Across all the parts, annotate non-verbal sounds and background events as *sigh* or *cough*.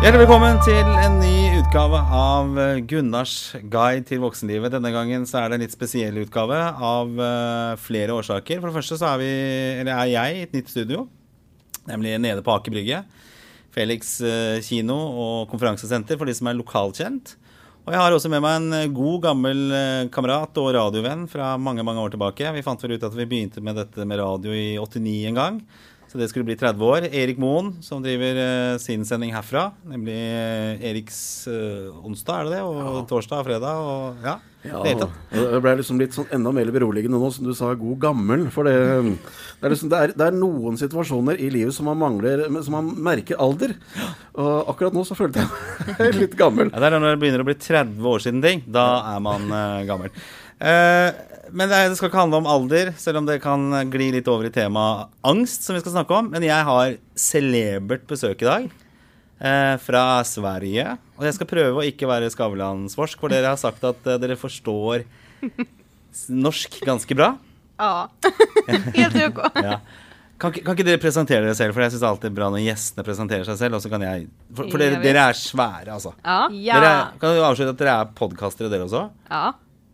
Hjertelig velkommen til en ny utgave av eh, Gunnars guide til voksenlivet. Denne gangen så er det en litt spesiell utgave av eh, flere årsaker. For det første så er vi, eller er jeg i et nytt studio, nemlig nede på Aker Brygge. Felix eh, kino og konferansesenter for de som er lokalkjent. Og jeg har også med meg en god, gammel kamerat og radiovenn fra mange mange år tilbake. Vi fant vel ut at vi begynte med dette med radio i 89 en gang. Så det skulle bli 30 år. Erik Moen, som driver eh, sin sending herfra. Nemlig eh, Eriks eh, onsdag, er det det? Og torsdag og fredag. Og ja, Ja, det ble liksom litt sånn enda mer beroligende nå som du sa god gammel. For det, det, er, liksom, det, er, det er noen situasjoner i livet som man mangler Som man merker alder. Og akkurat nå så følte jeg meg *laughs* litt gammel. Ja, det er når det begynner å bli 30 år siden ting. Da er man eh, gammel. Eh, men det, skal ikke handle om alder, selv om det kan gli litt over i temaet angst, som vi skal snakke om. Men jeg har celebert besøk i dag. eh, fra Sverige. Og jeg skal prøve å ikke være Skavlan-svorsk, for dere har sagt at eh, dere forstår norsk ganske bra. Ja, *laughs* helt OK. *laughs* Ja. Kan, kan ikke dere presentere dere selv, for jeg syns alltid er bra når gjestene presenterer seg selv. Og så kan jeg For, for dere, dere er svære, altså. Ja. Dere, er- kan du avsløre at dere er podkastere, dere også? ja.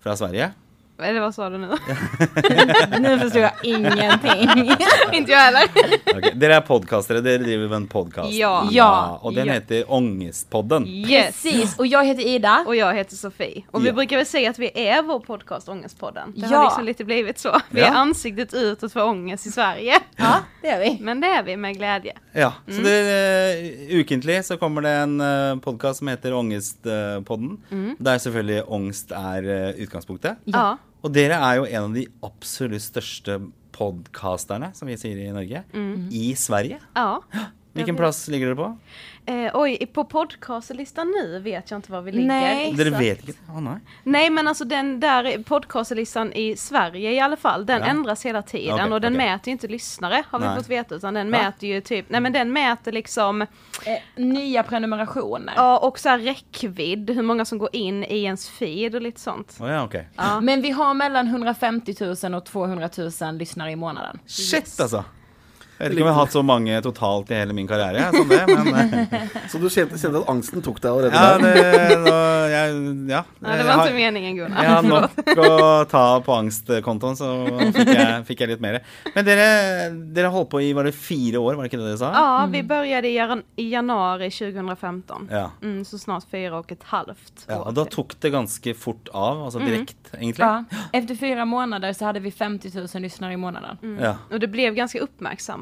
Fra Sverige? Eller vad sa du nu? *laughs* Nu förstår jag ingenting. *laughs* Inte jag heller. Ok, Dere er podkastere, dere driver en podkast. Ja. Ja. Og den Ja. heter Ångestpodden. Yes. Precis, och jag heter Ida. Och jag heter Sofie. Och vi Ja. brukar väl säga att vi är vår podcast Ångestpodden. Det Ja. har liksom lite blivit så. Vi Ja. är ansiktet utåt för ångest i Sverige. Ja, det är vi. Men det är vi med glädje. Ja, så det, eh, Ukentlig så kommer det en uh, podkast som heter Ångestpodden. Der selvfølgelig ångst er eh, utgangspunktet. Ja. Og dere er jo en av de absolutt største podkasterne, som vi sier i Norge, i Sverige. Ja. Hvilken plass ligger dere på? Eh, oj, på podcastlistan nu vet jag inte var vi ligger. Nej. Exakt. vet ikke? Å nei. Nej men alltså den där podcastlistan i Sverige i alla fall, den Ja. ändras hela tiden Okej, och den okej. mäter ju inte lyssnare har vi Nej. fått veta utan den Va? mäter ju typ, nej men den mäter liksom Eh, nya prenumerationer. Ja, och så här räckvidd, hur många som går in i ens feed och lite sånt. Å ja, ok. Ja. Men vi har mellan 150 000 och 200 000 lyssnare i månaden. Shit, altså. Jeg vet ikke om jeg har hatt så mange totalt i hele min karriere, som det, men *laughs* eh, Så du kjente, kjente at angsten tok deg allerede Ja, der? det, jeg, ja. Ja, det Jeg var har- inte meningen Gunnar. Jeg har nok *laughs* å ta på angstkontoen, så fikk jeg, fikk jeg litt mer. Men dere, dere holdt på i var det fire år, var det ikke det dere sa? Ja, vi började i, jan- i januari 2015. Ja. Mm, så snart fyra och ett halvt ja. år Og da till. tok det ganske fort av, altså direkte, egentlig. Ja. Efter fyra månader så hade vi 50 000 lyssnare i månaden. Ja. Och det blev ganska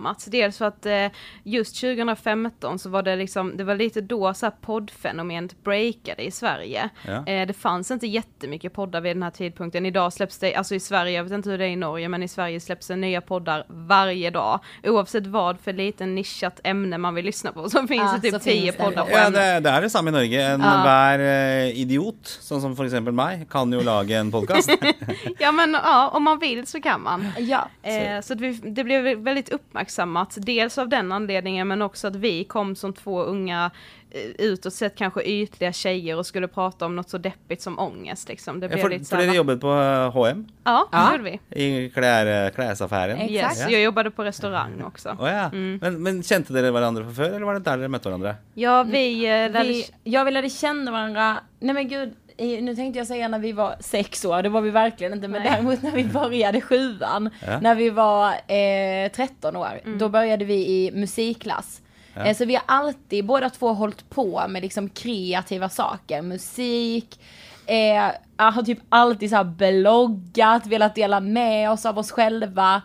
uppmärksammat. Dels för att eh, just 2015 så var det liksom, det var lite då så här poddfenomenet breakade i Sverige. Ja. Eh, det fanns inte jättemycket poddar vid den här tidpunkten. Idag släpps det, alltså i Sverige, jag vet inte hur det är i Norge, men i Sverige släpps det nya poddar varje dag. Oavsett vad för liten nischat ämne man vill lyssna på så finns Ja, det typ tio det. poddar på Ja, det, det er det samme i Norge. Enhver eh, idiot, sånn som for eksempel meg, kan jo lage en podkast. *laughs* Ja men ja, om man vill så kan man. Ja. Eh, så att vi, det blev väldigt uppmärksammat, dels av den anledningen men också att vi kom som två unga eh, utåt sett kanske ytliga tjejer och skulle prata om något så deppigt som ångest liksom. Det Ja, blev for, lite så for här, dere va? jobbet på eh, HM, Ja, det Ja. gjorde vi. i klær, klesaffæren. Exakt. Yes, Ja. jag jobbade på restaurang också. Å ja. Men, men kjente dere hverandre fra før, eller var det der dere møtte hverandre? Ja, vi, eh, lärde, Vi, ja, vi lärde känna varandra, nej men gud, i- nu tänkte jag säga när vi var sex år, det var vi verkligen inte, men Nej. däremot när vi *laughs* började sjuan, Ja. när vi var eh, 13 år, då började vi i musikklass. Eh, så vi har alltid, båda två hållit på med liksom kreativa saker, musik, eh, jag har typ alltid så här bloggat, velat dela med oss av oss själva.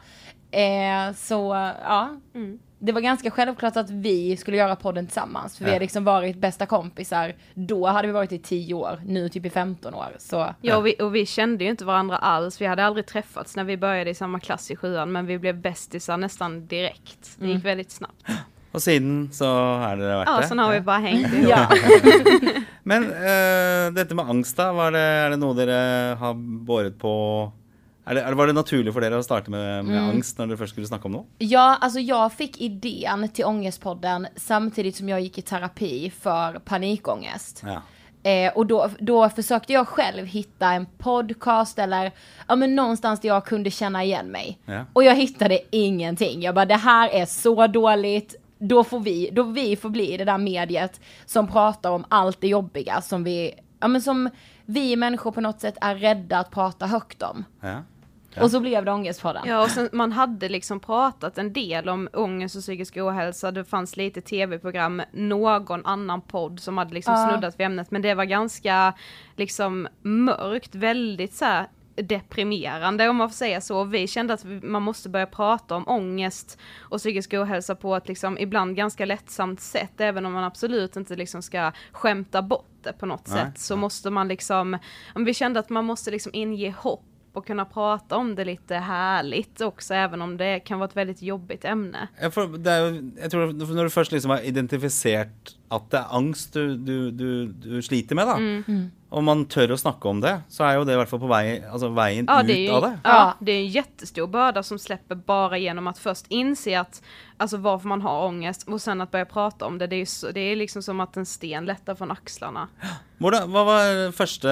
Eh, så ja, det var ganska självklart att vi skulle göra podden tillsammans. För vi Ja. har liksom varit bästa kompisar. Då hade vi varit i 10 år, nu typ i 15 år. Så ja, och vi, och vi kände ju inte varandra alls. Vi hade aldrig träffats när vi började i samma klass i sjuan, men vi blev bästisar nästan direkt. Det gick väldigt snabbt. *gasps* Og siden så har dere vært Ja, det? sen har vi bara hängt ihop. *laughs* ja. *laughs* Men eh, dette med angst, da. Var det, er det noe dere har båret på er det, er det, Var det naturlig for dere å starte med, med angst når dere først skulle snakke om noe? Ja, alltså jag fick idén till Ångestpodden samtidigt som jag gick i terapi för panikångest. Ja. Eh, och då, då försökte jag själv hitta en podcast eller ja, men någonstans där jag kunde känna igen mig. Ja. Och jag hittade ingenting. Jag bara, det här är så dåligt. då får vi, då vi får bli det där mediet som pratar om allt det jobbiga som vi, ja men som vi människor på något sätt är rädda att prata högt om. Ja. Ja. Och så blev det Ångestpodden. Ja, och sen, man hade liksom pratat en del om ångest och psykisk ohälsa. Det fanns lite tv-program, någon annan podd som hade liksom Ja. snuddat vid ämnet, men det var ganska liksom mörkt, väldigt så här deprimerande om man får säga så. Vi kände att man måste börja prata om ångest och psykisk ohälsa på ett liksom ibland ganska lättsamt sätt, även om man absolut inte liksom ska skämta bort det på något Nej. sätt, så måste man liksom, om vi kände att man måste liksom inge hopp och kunna prata om det lite härligt också, även om det kan vara ett väldigt jobbigt ämne. Jag, får, det jag tror när du först liksom har identifierat at det er angst du, du, du, du sliter med, da, Mm. og man tør å snakke om det, så er jo det i hvert fall på vei, altså veien Ja, ut är ju, av det. ja, det är en jättestor börda som släpper bara genom att först inse att, alltså varför man har ångest och sen att börja prata om det. Det är, ju så, det är liksom som att en sten lättar från axlarna. Hvordan, hva var første,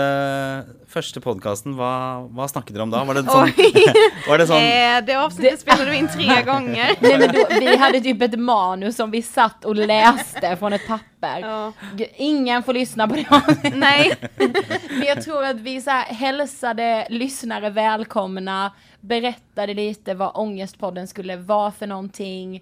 første podkasten? Hva, hva snakket dere om da? Var det sånn, *laughs* var det sånn Eh, det avsnittet spelade vi in tre gånger. *laughs* Nej, men då, vi hade typ ett manus som vi satt och läste från ett papper. Ja. G- Ingen får lyssna på det. *laughs* Nej, Men jag tror att vi så här hälsade lyssnare välkomna, berättade lite vad Ångestpodden skulle vara för någonting.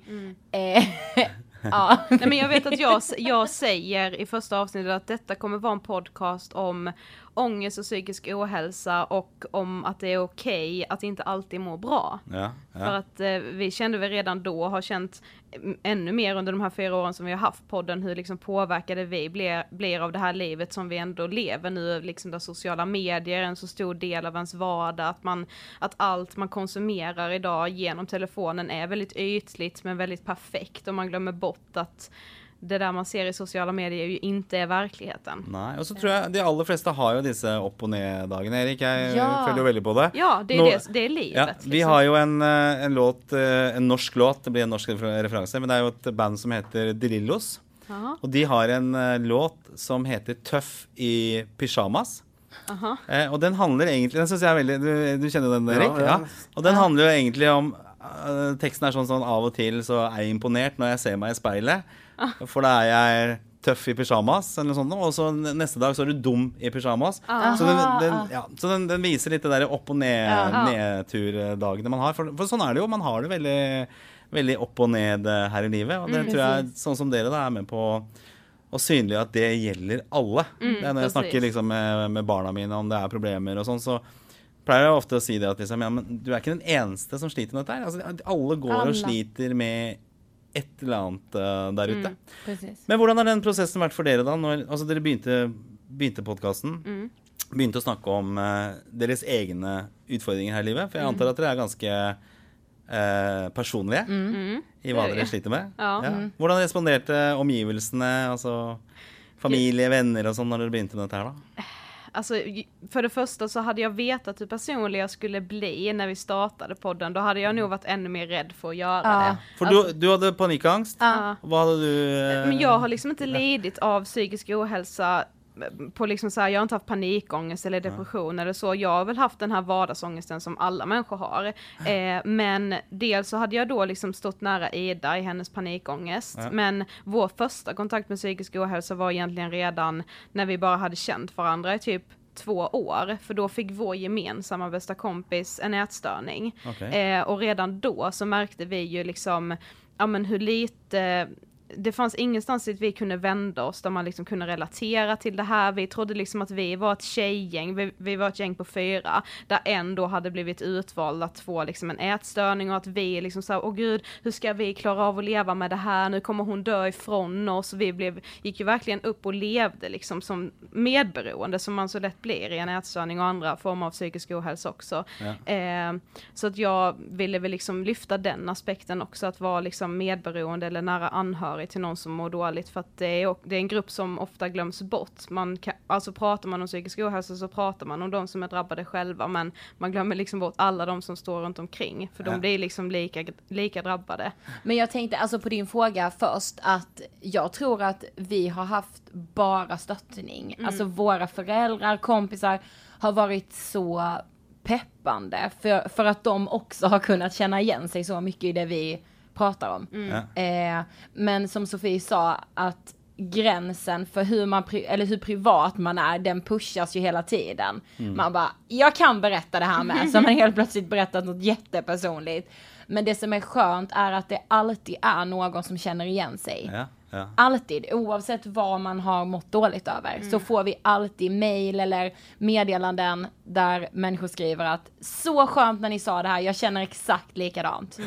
Eh, *laughs* ja. Nej men jag vet att jag, jag säger i första avsnittet att detta kommer vara en podcast om ångest och psykisk ohälsa och om att det är okej att inte alltid må bra. Ja, För ja. att eh, vi kände väl redan då, har känt ännu mer under de här fyra åren som vi har haft podden, hur liksom påverkade vi blir, blir av det här livet som vi ändå lever nu, liksom där sociala medier är en så stor del av ens vardag, att man, att allt man konsumerar idag genom telefonen är väldigt ytligt men väldigt perfekt och man glömmer bort att det där man ser i sociala medier ju inte är verkligheten. Nei. Og så tror jeg de aller fleste har jo disse opp og ned-dagene, Erik. Jeg Ja. føler jo veldig på det. Ja, det är, Nå- det, det är livet. Ja, vi liksom. har jo en, eh, en låt, eh, en norsk låt, det blir en norsk refer- referanse, men det er jo et band som heter Drillos. Jaha, Og de har en eh, låt som heter Tøff i pyjamas. aha. Eh, og den handler egentlig Den syns jeg er veldig Du, du kjenner den, Ja, Erik? ja. Og den handler jo egentlig om Teksten er sånn sånn av og til så er jeg imponert når jeg ser meg i speilet. For da er jeg tøff i pyjamas, eller noe sånt, og så neste dag så er du dum i pyjamas. Ah. Så, den, den, ja, så den, den viser litt det der opp og ned, nedturdagene man har. For, for sånn er det jo. Man har det veldig, veldig opp og ned eh, her i livet. Og det Mm. tror jeg, sånn som dere, da, er med på å synliggjøre at det gjelder alle. det er når jeg snakker Mm, liksom med, med barna mine om det er problemer og sånn, så pleier jeg ofte å si det at liksom, ja, men du er ikke den eneste som sliter med dette her. Altså, alle går og sliter med et eller annet eh, der ute. Mm. Men hvordan har den prosessen vært for dere, da? Når, altså, dere begynte, begynte podkasten. Mm. Begynte å snakke om eh, deres egne utfordringer her i livet. For jeg antar at dere er ganske eh, personlige Mm. i hva Det er dere vi. sliter med. Ja. Hvordan responderte omgivelsene, altså familie, venner og sånn, når dere begynte med dette her, da? Alltså, för det första så hade jag vetat hur personlig jag skulle bli när vi startade podden. Då hade jag nog varit ännu mer rädd för att göra Ja. det. For Alltså, du, du hadde panikkangst. ja. Hva hadde du eh, Men jag har liksom inte lidit av psykisk ohälsa på liksom så här, jag har inte haft panikångest eller depression eller så. Jag har väl haft den här vardagsångesten som alla människor har. Eh, men dels så hade jag då liksom stått nära Ida i hennes panikångest. Ja. Men vår första kontakt med psykisk ohälsa var egentligen redan när vi bara hade känt varandra i typ två år, för då fick vår gemensamma bästa kompis en ätstörning. Okej. Eh, och redan då så märkte vi ju liksom, ja men hur lite det fanns ingenstans dit vi kunde vända oss där man liksom kunde relatera till det här. Vi trodde liksom att vi var ett tjejgäng, vi, vi var ett gäng på fyra, där en då hade blivit utvald att få liksom en ätstörning och att vi liksom sa, åh gud, hur ska vi klara av att leva med det här, nu kommer hon dö ifrån oss. Vi blev, gick ju verkligen upp och levde liksom som medberoende som man så lätt blir i en ätstörning och andra former av psykisk ohälsa också. Ja. Eh, så att jag ville väl liksom lyfta den aspekten också, att vara liksom medberoende eller nära anhörig till någon som mår dåligt, för att det är, det är en grupp som ofta glöms bort. Man kan, alltså pratar man om psykisk ohälsa så pratar man om de som är drabbade själva, men man glömmer liksom bort alla de som står runt omkring, för Ja. de blir liksom lika, lika drabbade. Men jag tänkte alltså på din fråga först att jag tror att vi har haft bara stöttning. Alltså våra föräldrar, kompisar har varit så peppande för, för att de också har kunnat känna igen sig så mycket i det vi pratar om. Ja. Eh, men som Sofie sa, att gränsen för hur man, pri- eller hur privat man är, den pushas ju hela tiden. Mm. Man bara, jag kan berätta det här med, så har man *laughs* helt plötsligt berättat något jättepersonligt. Men det som är skönt är att det alltid är någon som känner igen sig. Ja, ja. Alltid, oavsett vad man har mått dåligt över, så får vi alltid mail eller meddelanden där människor skriver att så skönt när ni sa det här, jag känner exakt likadant.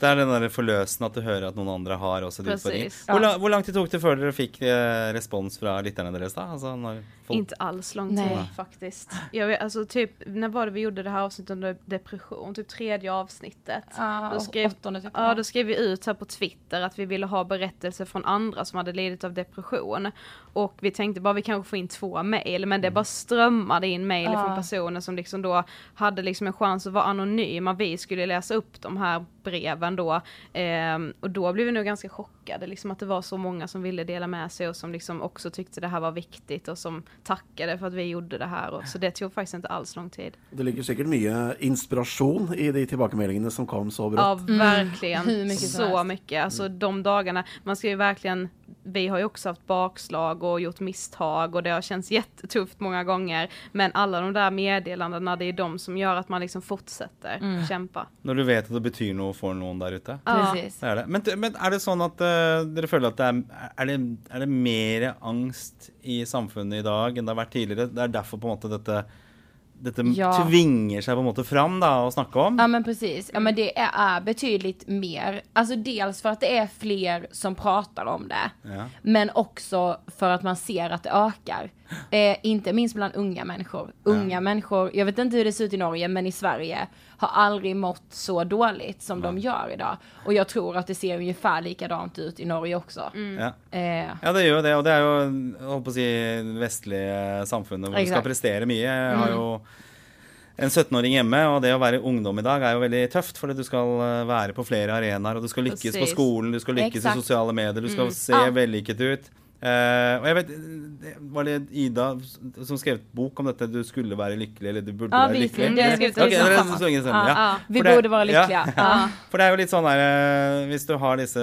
Det er den der forløsende at du hører at noen andre har utfordringene. Precis. Hvor, la, hvor lang tid tok det før dere fikk eh, respons fra lytterne deres, da? Altså, når folk... Inte alls lång Nej. tid faktiskt. Jag vet, alltså typ, när var det vi gjorde det här avsnittet om depression? Typ tredje avsnittet. Ja, Då skrev, åttonde typ. ja, då skrev vi ut här på Twitter att vi ville ha berättelser från andra som hade lidit av depression. Och vi tänkte bara vi kanske får in två mejl, men det bara strömmade in mejl Ja. från personer som liksom då hade liksom en chans att vara anonyma. Vi skulle läsa upp de här breven då. Eh, och då blev vi nog ganska chockade, liksom att det var så många som ville dela med sig och som liksom också tyckte det här var viktigt och som tackade för att vi gjorde det här. Och, så det tog faktiskt inte alls lång tid. Det ligger sikkert mye inspirasjon i de tilbakemeldingene som kom så brått. Ja, verkligen. Mm. Mycket så mycket. Alltså de dagarna, man ska ju verkligen, vi har ju också haft bakslag och gjort misstag och det har känts jättetufft många gånger. Men alla de där meddelandena, det är de som gör att man liksom fortsätter Mm. kämpa. Når du vet at det betyr noe for noen der ute. Ja. Precis. Det er det. Men, men er det sånn at eh, dere føler at det er, er, det, er det mer angst i samfunnet i dag enn det har vært tidligere? Det er derfor på en måte dette, dette Ja. tvinger seg på en måte fram da, å snakke om? Ja men precis, ja men det är, är betydligt mer, alltså dels för att det är fler som pratar om det, Ja. men också för att man ser att det ökar. *laughs* Eh, inte minst bland unga människor. Unga människor, jag vet inte hur det ser ut i Norge, men i Sverige har aldrig mått så dåligt som de gör idag. Och jag tror att det ser ungefär likadant ut i Norge också. Ja. Eh, Ja, det jo det, og det jo jeg holdt på å si, det vestlige samfunnet hvor du skal Exakt. prestere mye. Jeg har jo en 17-åring hjemme, og det å være ungdom i dag er jo veldig tøft, fordi du skal eh, være på flere arenaer, og du skal lykkes på Precis. skolen, du skal lykkes Exakt. i sosiale medier, du skal se Ja. vellykket ut. Eh, og jeg vet, det- Var det Ida som skrev et bok om dette? Du skulle være lykkelig, eller du burde Ja, være vi- det har Ok, skrivit det er tillsammans. så lenge siden, Ja, vi det- borde vara lyckliga. *laughs* Ja. For det er jo litt sånn der eh, Hvis du har disse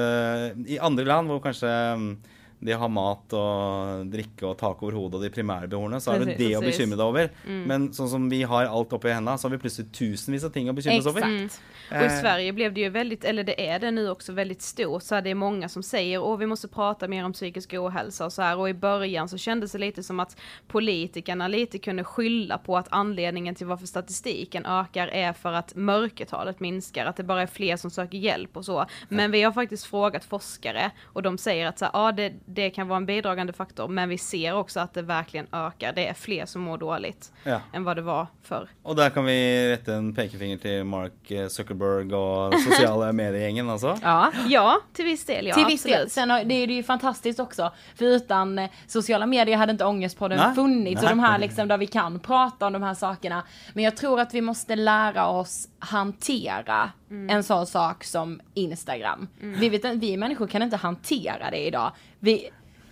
I andre land hvor kanskje mm, de har mat og drikke og tak over hodet og de primære behovene, så er det det å Precis. bekymre deg over. Men sånn som vi har alt oppi hendene, så har vi plutselig tusenvis av ting å bekymre oss over. Exakt. Och i Eh. Sverige blev det ju väldigt, eller det är det nu också väldigt stort, så här, det är många som säger åh vi måste prata mer om psykisk ohälsa och så här och i början så kändes det lite som att politikerna lite kunde skylla på att anledningen till varför statistiken ökar är för att mörkertalet minskar, att det bara är fler som söker hjälp och så. Men vi har faktiskt frågat forskare och de säger att så här, ja det, det kan vara en bidragande faktor men vi ser också att det verkligen ökar, det är fler som mår dåligt Ja. än vad det var förr. Og der kan vi rette en pekefinger til Mark eh, Zuckerberg og *laughs* sosiale mediegjengen, altså. Ja. Ja, till viss del ja. Till viss del. Sen har, det är det ju fantastiskt också. För utan eh, sociala medier hade inte Ångestpodden Nej. funnits. Nej. Och de här liksom där vi kan prata om de här sakerna. Men jag tror att vi måste lära oss hantera en sån sak som Instagram. Vi, vet, vi människor kan inte hantera det idag. Vi,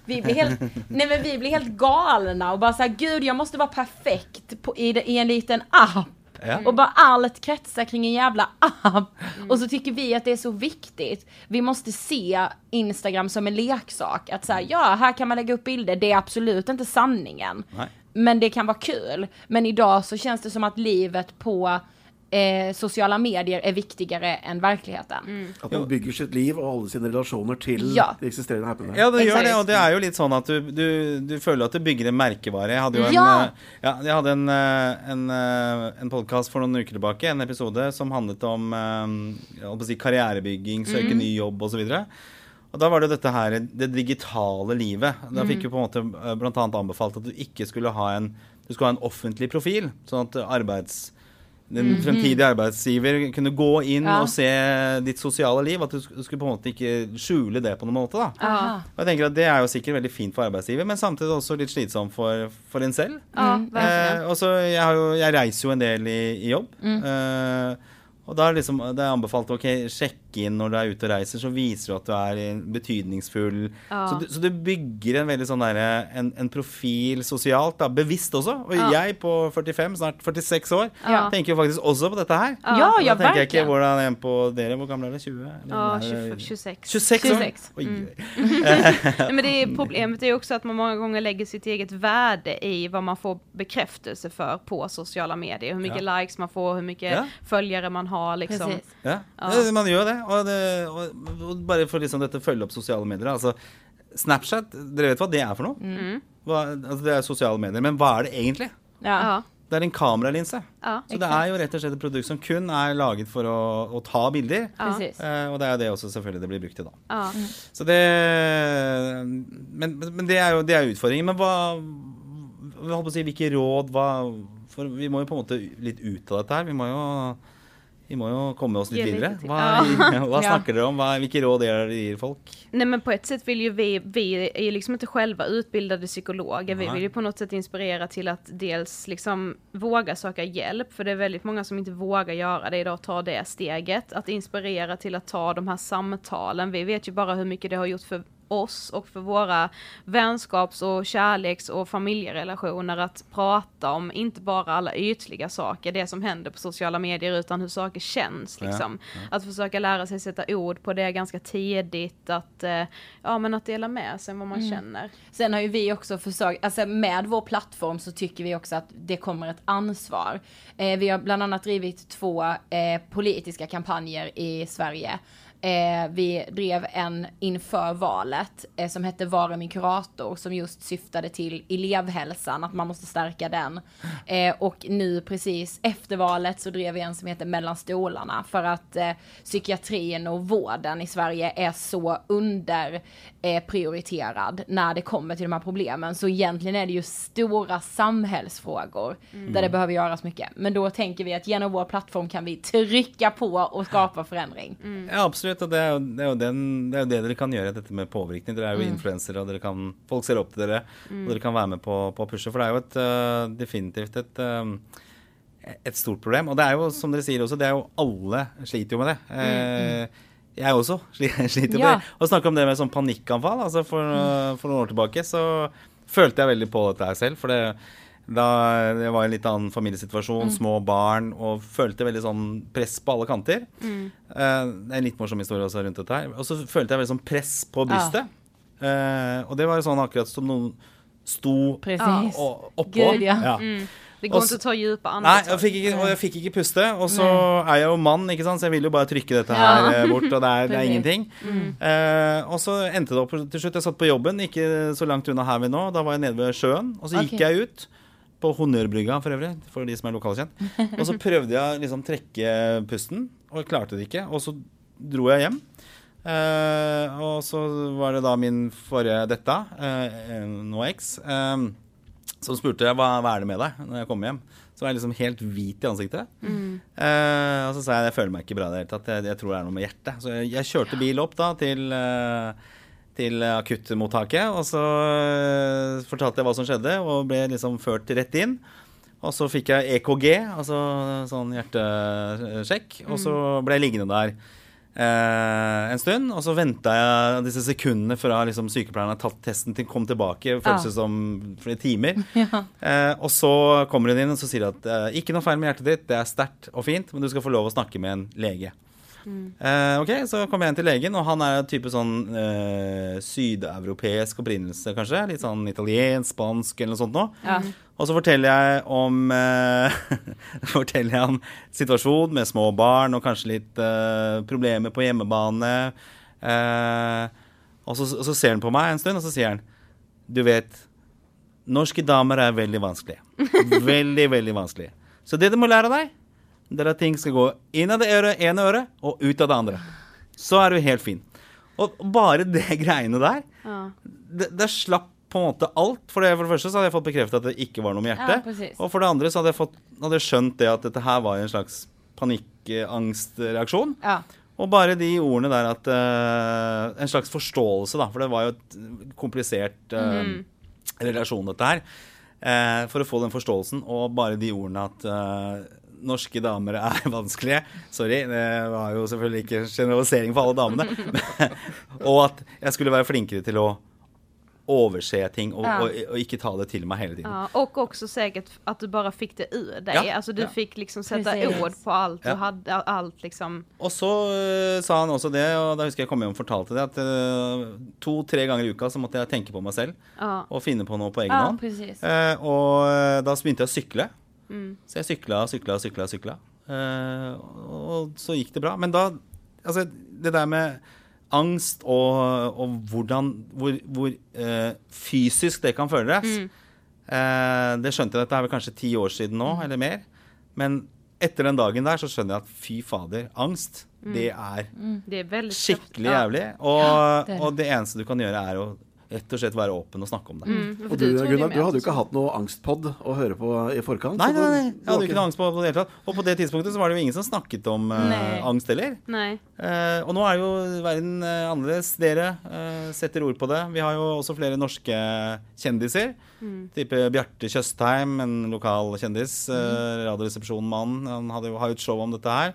vi blir helt, nej men vi blir helt galna och bara såhär, gud jag måste vara perfekt på, i, i en liten app. Ja. Och bara allt kretsar kring en jävla app. Och så tycker vi att det är så viktigt. Vi måste se Instagram som en leksak. Att säga, ja här kan man lägga upp bilder, det är absolut inte sanningen. Nej. Men det kan vara kul. Men idag så känns det som att livet på eh, sociala medier är viktigare än verkligheten. At man bygger sitt liv og alle sine relasjoner til Ja. de eksisterende appene. Ja, det Exakt. det, og det er jo litt sånn at du, du, du føler at du bygger en merkevare. Jeg hadde jo en, Ja. eh, ja, jeg hadde en, eh, en, eh, en podkast for noen uker tilbake, en episode som handlet om å si karrierebygging, søke ny jobb osv. Og da var det dette her, det digitale livet. Da fikk vi på en måte annet anbefalt at du ikke skulle ha en du skulle ha en offentlig profil, sånn at arbeids den fremtidige arbeidsgiver kunne gå inn Ja. og se ditt sosiale liv. At du sk- du skulle på en måte ikke skjule det på noen måte. da. Aha. Og jeg tenker at Det er jo sikkert veldig fint for arbeidsgiver, men samtidig også litt slitsomt for, for en selv. Mm. Eh, og så jeg, jeg reiser jo en del i, i jobb. Eh, Og da er det liksom, det er anbefalt ok, sjekke inn når du er ute og reiser, så viser du at du er betydningsfull. Ja. Så, du, så du bygger en veldig sånn derre en, en profil sosialt, da, bevisst også. Og Ja. jeg på 45, snart 46 år, Ja. tenker jo faktisk også på dette her. Ja, ja, da tenker jeg ikke hvordan en på dere Hvor gamle er dere? 20? Eller Ja, er det- 20, 26. 26 år? 26. Oj, Mm. *laughs* men det är, problemet är ju också att man många gånger lägger sitt eget värde i vad man får bekräftelse för på sociala medier. Hur mycket likes man får, hur mycket Ja. följare man har liksom. Precis. Ja, Ja. ja. man gjør det. Og, det, og, og bare for liksom dette følge opp sosiale medier. Altså, Snapchat, dere vet hva det er for noe? Mm. Hva, altså, det er sosiale medier. Men hva er det egentlig? Ja. Ja, Det er en kameralinse. ja, Så det er jo rett og slett et produkt som kun er laget for å, å ta bilder. Ja. Eh, og det er jo det også selvfølgelig det blir brukt til, da. ja. Så det Men, men det er jo det er utfordringen. Men hva holdt på å si, Hvilke råd hva, For vi må jo på en måte litt ut av dette her. Vi må jo, vi må jo komme oss litt videre. *laughs* Hva, Ja. snakker dere om? Hvilke råd er det dere gir folk? Nej men på ett sätt vill ju vi, vi är ju liksom inte själva utbildade psykologer, vi vill ju på något sätt inspirera till att dels liksom våga söka hjälp, för det är väldigt många som inte vågar göra det idag, ta det steget, att inspirera till att ta de här samtalen, vi vet ju bara hur mycket det har gjort för oss och för våra vänskaps och kärleks och familjerelationer att prata om inte bara alla ytliga saker, det som händer på sociala medier, utan hur saker känns Ja, liksom. Att försöka lära sig sätta ord på det ganska tidigt, att, eh, ja, men att dela med sig vad man Mm. känner. Sen har ju vi också försökt, alltså med vår plattform så tycker vi också att det kommer ett ansvar. Eh, vi har bland annat drivit två eh, politiska kampanjer i Sverige. Eh, vi drev en inför valet eh, som hette Vara min kurator som just syftade till elevhälsan, att man måste stärka den. Eh, och nu precis efter valet så drev vi en som heter Mellan stolarna för att eh, psykiatrin och vården i Sverige är så under eh, prioriterad när det kommer till de här problemen. Så egentligen är det ju stora samhällsfrågor där det behöver göras mycket. Men då tänker vi att genom vår plattform kan vi trycka på och skapa förändring. Ja, absolutt. Og det er, jo, det, er den, det er jo det dere kan gjøre, dette med påvirkning. Dere er Mm. jo influensere, og kan, folk ser opp til dere. Og dere kan være med på, på å pushe. For det er jo et, øh, definitivt et, øh, et stort problem. Og det er jo, som dere sier også, det er jo alle sliter jo med det. Eh, jeg også *laughs* sli- sliter med Ja. det. Og snakke om det med sånn panikkanfall. Altså for, øh, for noen år tilbake så følte jeg veldig på dette her selv. For det, da jeg var i en litt annen familiesituasjon, små barn, og følte veldig sånn press på alle kanter. Eh, det er en litt morsom historie også rundt dette her. Og så følte jeg veldig sånn press på brystet. Eh, og det var sånn akkurat som noen sto Precis. og, oppå. Gud, ja. Det går inte s- att ta djupa Nei, jeg andetag. fikk ikke, og jeg fikk ikke puste. Og så er jeg jo mann, ikke sant, så jeg vil jo bare trykke dette her eh, bort, og det er, det er *laughs* ingenting. Eh, og så endte det opp til slutt. Jeg satt på jobben, ikke så langt unna her vi nå. Da var jeg nede ved sjøen, og så gikk Ok. jeg ut. På Honnørbrygga for øvrig, for de som er lokalkjent. Og så prøvde jeg liksom trekke pusten, og jeg klarte det ikke. Og så dro jeg hjem. Eh, og så var det da min forrige dette, uh, nå eks, eh, som spurte hva, hva er det med deg når jeg kom hjem. Så var jeg liksom helt hvit i ansiktet. Eh, og så sa jeg jeg føler meg ikke bra i det hele tatt. Jeg, jeg tror det er noe med hjertet. Så jeg, jeg kjørte bil opp da til, eh, til akuttmottaket, og så eh, fortalte jeg hva som skjedde, og ble liksom ført rett inn. Og så fikk jeg EKG, altså sånn hjertesjekk, og så ble jeg liggende der eh, en stund. Og så venta jeg disse sekundene fra liksom, sykepleieren har tatt testen til kom tilbake. Føles det Ja. som flere timer. *laughs* Eh, og så kommer hun inn og så sier at eh, ikke noe feil med hjertet ditt, det er sterkt og fint, men du skal få lov å snakke med en lege. Eh, ok, Så kommer jeg inn til legen, og han er type sånn eh, sydeuropeisk opprinnelse, kanskje. Litt sånn italiensk, spansk eller noe sånt noe. Ja. Og så forteller jeg om eh, *laughs* Forteller jeg om situasjon med små barn og kanskje litt eh, problemer på hjemmebane. Eh, og, så, og så ser han på meg en stund, og så sier han Du vet, norske damer er veldig vanskelig. *laughs* Veldig, veldig vanskelig. Så det du må lære deg, det er at ting skal gå inn av det øret, ene øret og ut av det andre. Så er du helt fin. Og bare det *laughs* greiene der, Ja. det, det slapp på en måte alt. For det, for det første så hadde jeg fått bekreftet at det ikke var noe med Ja, hjertet. precis. og for det andre så hadde jeg, fått, hadde jeg skjønt det at dette her var en slags panikkangstreaksjon. Ja. Og bare de ordene der at eh, En slags forståelse, da. For det var jo et komplisert eh, relasjon, dette her. Eh, for å få den forståelsen, og bare de ordene at eh, norske damer er *laughs* vanskelige. Sorry, det var jo selvfølgelig ikke generalisering for alle damene. *laughs* og at jeg skulle være flinkere til å overse ting och, Ja. och, och inte ta det till mig hela tiden. Ja, och också säkert att du bara fick det ur dig. Ja, alltså du ja. fick liksom sätta Precis. ord på allt Ja. du hade, allt liksom. Og så eh, sa han også det, og da husker jeg kom hjem og fortalte det, at eh, to-tre ganger i uka så måtte jeg tenke på meg selv Ja. og finne på noe på egen Ja, hånd. precis. Eh, og eh, da Mm. Så jeg sykla, sykla, sykla, sykla. Eh, og så gikk det bra. Men da Altså, det der med angst og, og hvordan Hvor, hvor eh, fysisk det kan føles. Eh, det skjønte jeg, dette er vel kanskje ti år siden nå, eller mer. Men etter den dagen der så skjønner jeg at fy fader, angst, det er Det är väldigt skikkelig ja. jævlig. Og, det er det. og det eneste du kan gjøre, er å rett og slett være åpen og snakke om det. Mm, för Og du, Gunnar, du hadde jo ikke hatt noe angstpod å høre på i forkant. Nei, nei, nei, jeg hadde jo ikke noe angst på, det hele tatt. Og på det tidspunktet så var det jo ingen som snakket om Nei. angst heller. Nej. Eh, og nå er jo verden eh, annerledes. Dere setter ord på det. Vi har jo også flere norske kjendiser. Type Bjarte Tjøstheim, en lokal kjendis. Uh, Radioresepsjonmannen. Han hadde jo, har jo et show om dette her.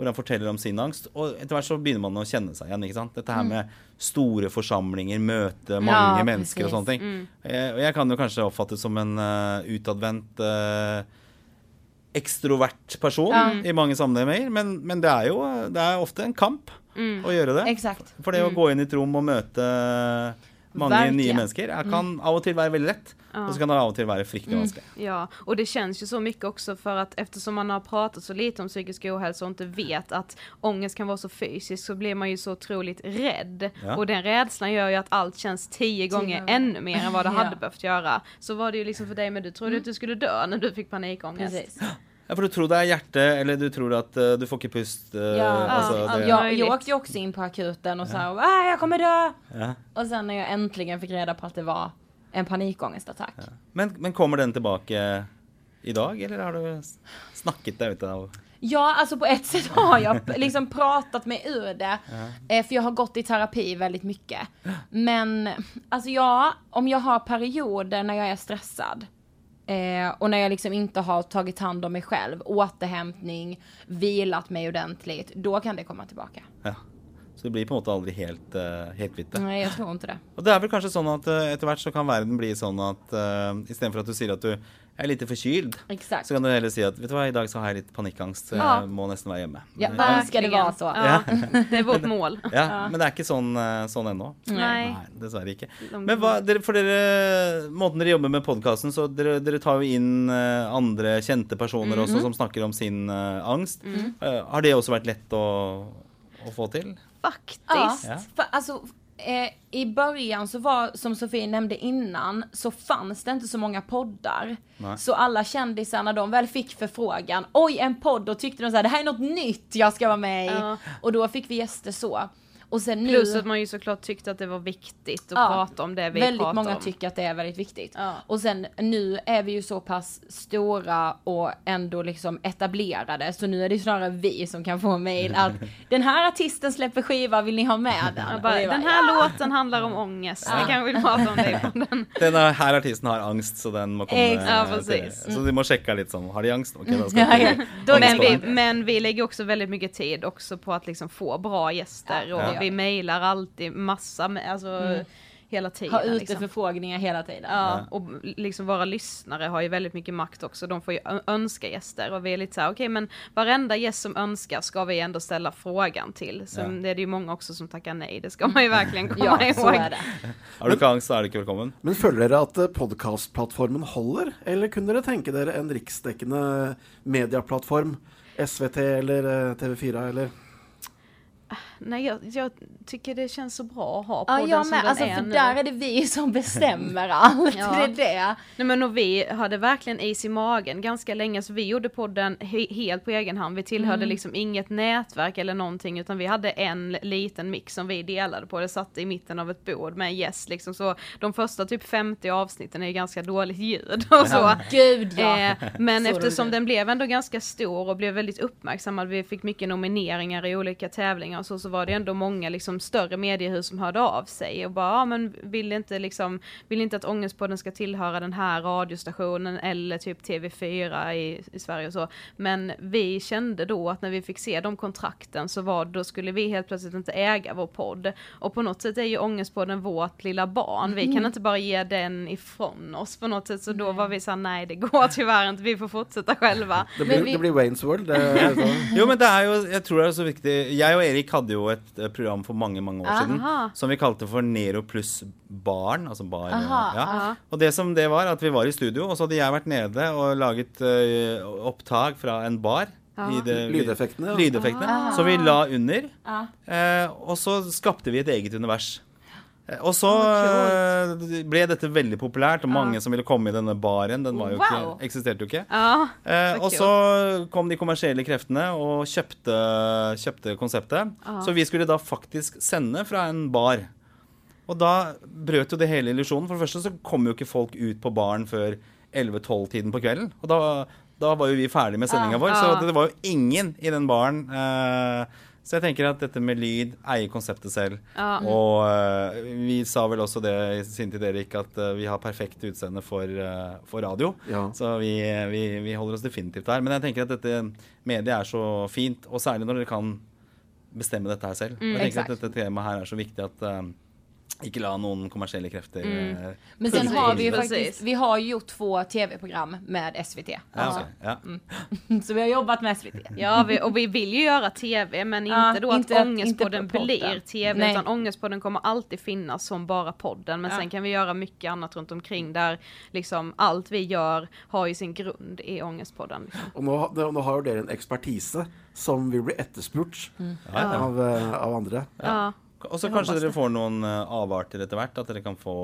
Hvor han forteller om sin angst. Og etter hvert så begynner man å kjenne seg igjen. ikke sant? Dette her med store forsamlinger, møte mange Ja, mennesker og precis. sånne ting. Eh, og jeg kan jo kanskje oppfattes som en eh, utadvendt eh, ekstrovert person Ja. i mange sammenhenger, men, men det er jo det er ofte en kamp å gjøre det. Exakt. For det å gå inn i et rom og møte mange Verkligen. nye mennesker er, kan av og til være veldig lett, och så kan det av och till vara fryktelig vanskelig. Ja, och det känns ju så mycket också för att eftersom man har pratat så lite om psykisk ohälsa och inte vet att ångest kan vara så fysisk så blir man ju så otroligt rädd. Ja. Och den rädslan gör ju att allt känns tio gånger gånger. ännu mer än vad det Ja. hade behövt göra. Så var det ju liksom för dig, men du trodde att du skulle dö när du fick panikångest. Precis. Ja, for du tror det er hjerte, eller du tror at eh, du får ikke pust. eh, Ja, altså, ja, det, Jag, jag åkte ju också in på akuten och sa ah, jag kommer dö. Ja. Och sen när jag äntligen fick reda på att det var en panikångestattack. Men, men kommer den tilbake i dag, eller har du s- snakket deg ut av Ja, alltså på ett sätt har jag liksom pratat mig ur det. Eh, för jag har gått i terapi väldigt mycket. Men, alltså ja, om jag har perioder när jag är stressad. Eh, och när jag liksom inte har tagit hand om mig själv, återhämtning, vilat mig ordentligt, då kan det komma tillbaka. Ja. Så det blir på en måte aldri helt, uh, helt hvitt. det. Nej, jag tror inte det. Og det er vel kanskje sånn at uh, etter hvert så kan verden bli sånn at uh, istedenfor at du sier at du er litt forkyld, Exakt. så kan du heller si at vet du hva, i dag så har jeg litt panikkangst, så Ja. jeg må nesten være hjemme. Jag Men- önskar det var så. Ja, det är vårt mål. *laughs* Ja, men det er ikke sånn, eh, sånn ennå. Nej. Nei, dessverre ikke. De- Men hva, dere, for dere, måten dere jobber med podkasten, så dere, dere tar jo inn eh, andre kjente personer Mhm. også som snakker om sin eh, angst. Eh, har det også vært lett å, å få til? Faktiskt. Ja, Ja. för alltså eh, i början så var, som Sofie nämnde innan, så fanns det inte så många poddar. Nej. Så alla kändisar när de väl fick förfrågan, oj en podd, då tyckte de så här, det här är något nytt jag ska vara med i. Ja. Och då fick vi gäster så. Och sen nu, Plus att man ju såklart tyckte att det var viktigt att Ja, prata om det vi väldigt pratar många om. tycker att det är väldigt viktigt. Ja. Och sen nu är vi ju så pass stora och ändå liksom etablerade, så nu är det snarare vi som kan få mail att *laughs* den här artisten släpper skiva, vill ni ha med den? Bara, den här låten handlar om ångest, vi kanske vill prata om det *laughs* den. Denne her artisten har angst, så den må komme Exakt. Ja, precis. Så de må sjekke litt sånn Har de angst? Ok, da skal Ja, ja. Då Men vi, men vi lägger också väldigt mycket tid också på att liksom få bra gäster Ja, och vi mejlar alltid massa, med, alltså hela tiden. ha ute liksom. förfrågningar hela tiden. Ja, och liksom våra lyssnare har ju väldigt mycket makt också. De får ju önska gäster och vi är lite så här, okej men varenda gäst som önskar ska vi ändå ställa frågan till. Sen Ja. det är det ju många också som tackar nej, det ska man ju *laughs* verkligen komma Ja, ihåg. så är det. Har du så er du ikke velkommen. Men føler dere at podkastplattformen holder, eller kunne dere tenke dere en riksdekkende medieplattform? SVT eller eh, TV4 eller Nej, jag, jag tycker det känns så bra att ha Ja, podden jag som med. den Alltså, är för nu. där är det vi som *laughs* bestämmer allt. Ja. Det är det. Nej men och vi hade verkligen is i magen ganska länge, så vi gjorde podden he- helt på egen hand. Vi tillhörde liksom inget nätverk eller någonting, utan vi hade en liten mix som vi delade på. Det satt i mitten av ett bord med en gäst liksom, så de första typ 50 avsnitten är ganska dåligt ljud och så. Gud ja. Eh, men *laughs* Så eftersom den blev ändå ganska stor och blev väldigt uppmärksammad, vi fick mycket nomineringar i olika tävlingar och så, så var det ändå många liksom större mediehus som hörde av sig och bara, ja men vill inte liksom, vill inte att Ångestpodden ska tillhöra den här radiostationen eller typ TV4 i, i Sverige och så. Men vi kände då att när vi fick se de kontrakten så var då skulle vi helt plötsligt inte äga vår podd. Och på något sätt är ju Ångestpodden vårt lilla barn. Vi kan inte bara ge den ifrån oss på något sätt. Så då var vi såhär, nej det går tyvärr inte, vi får fortsätta själva. Det Men blir, vi- det blir Waynes World. *laughs* Jo, men det er jo, jeg tror det er så viktig Jeg og Erik hadde jo et eh, program for mange mange år siden Aha. som vi kalte for Nero pluss barn. Altså bar. Aha, ja. aha. Og det som det var, at vi var i studio, og så hadde jeg vært nede og laget eh, opptak fra en bar. I det, Lydeffektene, ja. Lydeffektene. Så vi la under. Ja. Eh, og så skapte vi et eget univers. Eh, Og så eh, ble dette veldig populært, og mange som ville komme i denne baren. Den var jo Wow. ikke, eksisterte jo ikke. Ja, Eh, Så og så kom de kommersielle kreftene og kjøpte, kjøpte konseptet. Så vi skulle da faktisk sende fra en bar. Og da brøt jo det hele illusjonen. For det første så kom jo ikke folk ut på baren før 11-12-tiden på kvelden. Og da, da var jo vi ferdig med sendinga vår, så Ah. det var jo ingen i den baren. Eh, så jeg tenker at dette med lyd, eie konseptet selv. Ja. Og eh, vi sa vel også det i sin tid, Erik, at eh, vi har perfekt utseende for, eh, for radio. Ja. Så vi, vi, vi holder oss definitivt der. Men jeg tenker at dette mediet er så fint, og særlig når dere kan bestemme dette her selv. Og jeg tenker Exakt. at dette temaet her er så viktig at ikke la noen kommersielle krefter eh, Men sen har vi ju precis. faktiskt, vi har ju gjort två tv-program med SVT. ja, Alltså, ok, ja. *laughs* Så vi har jobbat med SVT. Ja, vi, och vi vill ju göra TV, men Ja, inte då inte att Ångestpodden inte blir TV, Nej. utan Ångestpodden kommer alltid finnas som bara podden. Men Ja. sen kan vi göra mycket annat runt omkring där liksom allt vi gör har ju sin grund i Ångestpodden. Liksom. Nå, nå nå har dere en ekspertise som vil bli etterspurt Ja, ja. av, eh, av andre. Ja. Og så kanskje dere får noen eh, avarter etter hvert. At dere kan få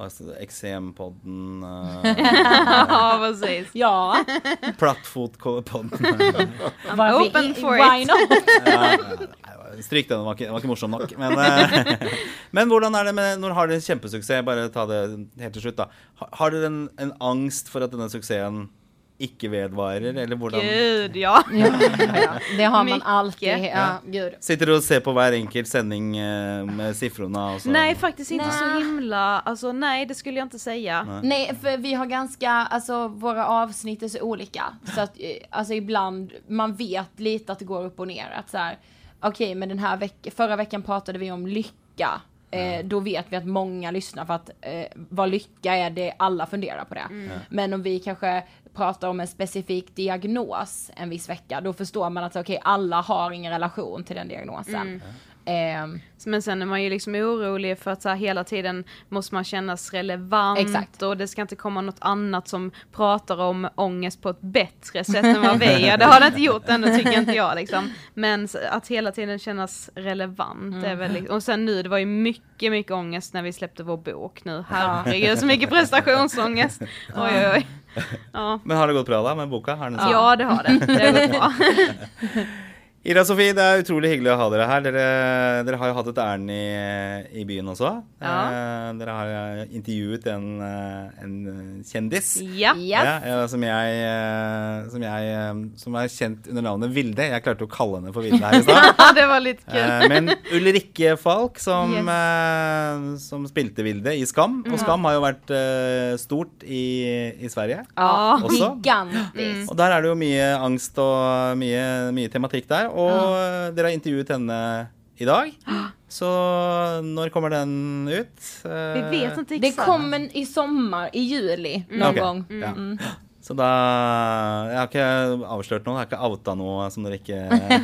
XCM-podden, uh, *laughs* ja, precis. Ja, Plattfot-podden *laughs* Open i- for why it. not? Stryk den, den var ikke, den var ikke morsom nok. Men, eh, *laughs* men hvordan er det med Når har dere kjempesuksess? Bare ta det helt til slutt, da. Har, har dere en, en angst for at denne suksessen ikke vedvarer, eller hvordan Gud, ja. *laughs* Ja, ja, det har man alltid. Ja, gud. Sitter du og ser på hver enkelt sending eh, med siffrorna? Og så? Nej, faktiskt inte Nej. så himla, alltså nej, det skulle jag inte säga. Nej, för vi har ganska, alltså våra avsnitt är så olika. Så att, eh, alltså ibland, man vet lite att det går upp och ner. Att så här, okej, men den här veckan, förra veckan pratade vi om lycka. Eh, då vet vi att många lyssnar för att eh, vad lycka är, det alla funderar på det. Men om vi kanske pratar om en specifik diagnos en viss vecka, då förstår man att okej, alla har ingen relation till den diagnosen. Ehm, Men sen är man ju liksom orolig för att så här, hela tiden måste man kännas relevant Exakt. och det ska inte komma något annat som pratar om ångest på ett bättre sätt än vad vi gör. *laughs* Det har det inte gjort ännu tycker inte jag liksom. Men att hela tiden kännas relevant är väl liksom, och sen nu det var ju mycket, mycket ångest när vi släppte vår bok nu. Herregud så mycket *laughs* prestationsångest. Oj oj oj. Ja. Men har det gått bra da med? Har den Ja det har det, det har gått bra. *laughs* Ida Sofie, det er utrolig hyggelig å ha dere her. Dere, dere har jo hatt et ærend i, i byen også. Ja. Eh, dere har eh, intervjuet en, eh, en kjendis. Ja. ja. Som, jeg, som jeg Som er kjent under navnet Vilde. Jeg klarte å kalle henne for Vilde her i stad. *laughs* det var lite kul. Eh, Men Ulrikke Falk, som, Yes. eh, som spilte Vilde i Skam. Og Skam har jo vært stort i, i Sverige. Ja, Også? gigantiskt. Og der er det jo mye angst og mye, mye tematikk der. Og dere har intervjuet henne i dag. *gasps* Så når kommer den ut? Eh, Vi vet inte Det exakt. kommer i sommar, i juli någon ok. gång. Ja. Mm. Så da Jeg har ikke avslørt noe, jeg har ikke outa noe som dere ikke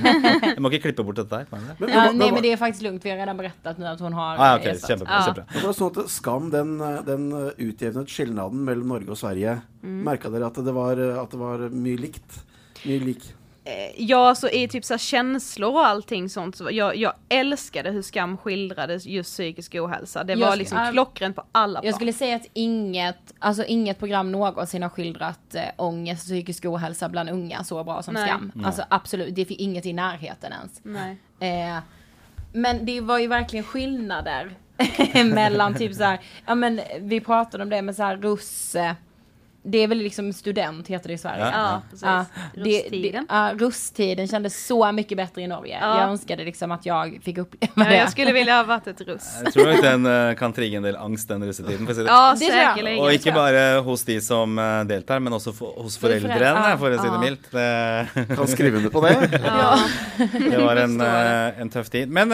*laughs* Jeg må ikke klippe bort dette her. det? Men, Ja, men, nej men, men det är faktiskt lugnt, vi har redan berättat nu att hon har Ah, ok, ersatt. kjempebra. Ja. kjempebra. det var sånn at Skam den, den utjevnet skillnaden mellom Norge og Sverige. Merka dere at det, var, at det var mye likt? Mye lik? Eh, Ja, så i typ så här känslor och allting sånt, så jag, jag älskade hur Skam skildrade just psykisk ohälsa. Det Jag var liksom äh, klockrent på alla plan. Jag skulle säga att inget, alltså inget program någonsin har skildrat äh, ångest och psykisk ohälsa bland unga så bra som Nej. Skam. Alltså absolut, det finns inget i närheten ens. Nej. Eh, men det var ju verkligen skillnader *laughs* mellan typ så här, ja men vi pratade om det med så här russe, det är väl liksom student heter det i Sverige. Ja. Ja, precis. Ja, det, det, Rusttiden. ja, rusttiden kändes så mycket bättre i Norge. Ja. Jag önskade liksom att jag fick uppleva Ja, det. jag skulle vilja ha varit ett russ. Jeg tror nok den eh, kan trigge en del angst, den russetiden. Ja, Det jag. säkerligen. Og ikke bare hos de som eh, deltar, men for, hos ja. for å si det. Det, Kan skrive under på det. *laughs* Ja. det var en, eh, en tøff tid. Men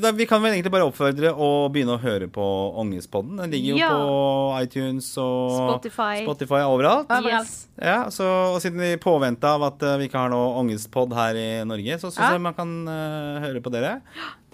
da, vi kan vel egentlig bare oppfordre å begynne å høre på Ångespodden. Den ligger Ja. på iTunes og Spotify. Spotify overalt. Yes. Ja, så, og siden vi påvente av at eh, vi ikke har noe Ångestpod her i Norge, så syns Ja. jeg man kan eh, høre på dere.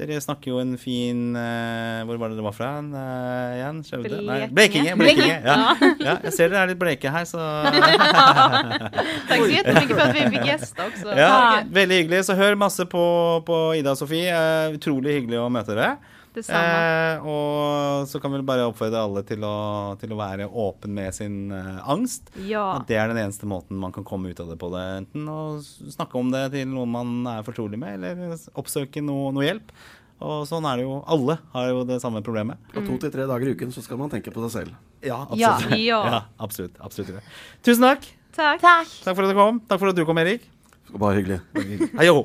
Dere snakker jo en fin eh, Hvor var det dere var fra eh, igjen? Skjøvde? Nei, Blekinge. Blekinge. Ja. ja, jeg ser dere er litt bleke her, så *laughs* Tack så jättemycket för att vi fick gästa också. ja. Veldig hyggelig. Så hør masse på, på Ida og Sofie. Utrolig hyggelig å møte dere. Eh, og så kan vi bare oppfordre alle til å, til å være åpen med sin eh, angst. Ja. At det er den eneste måten man kan komme ut av det på. det Enten å snakke om det til noen man er fortrolig med, eller oppsøke noe, noe hjelp. Og sånn er det jo. Alle har jo det samme problemet. Og to til tre dager i uken så skal man tenke på seg selv. Ja, Ja. absolutt. Ja. *laughs* absolutt, absolutt. Tusen takk. Tack. Tack! Takk for at du kom. Takk for at du kom, Erik. Bare hyggelig. Hei, jo.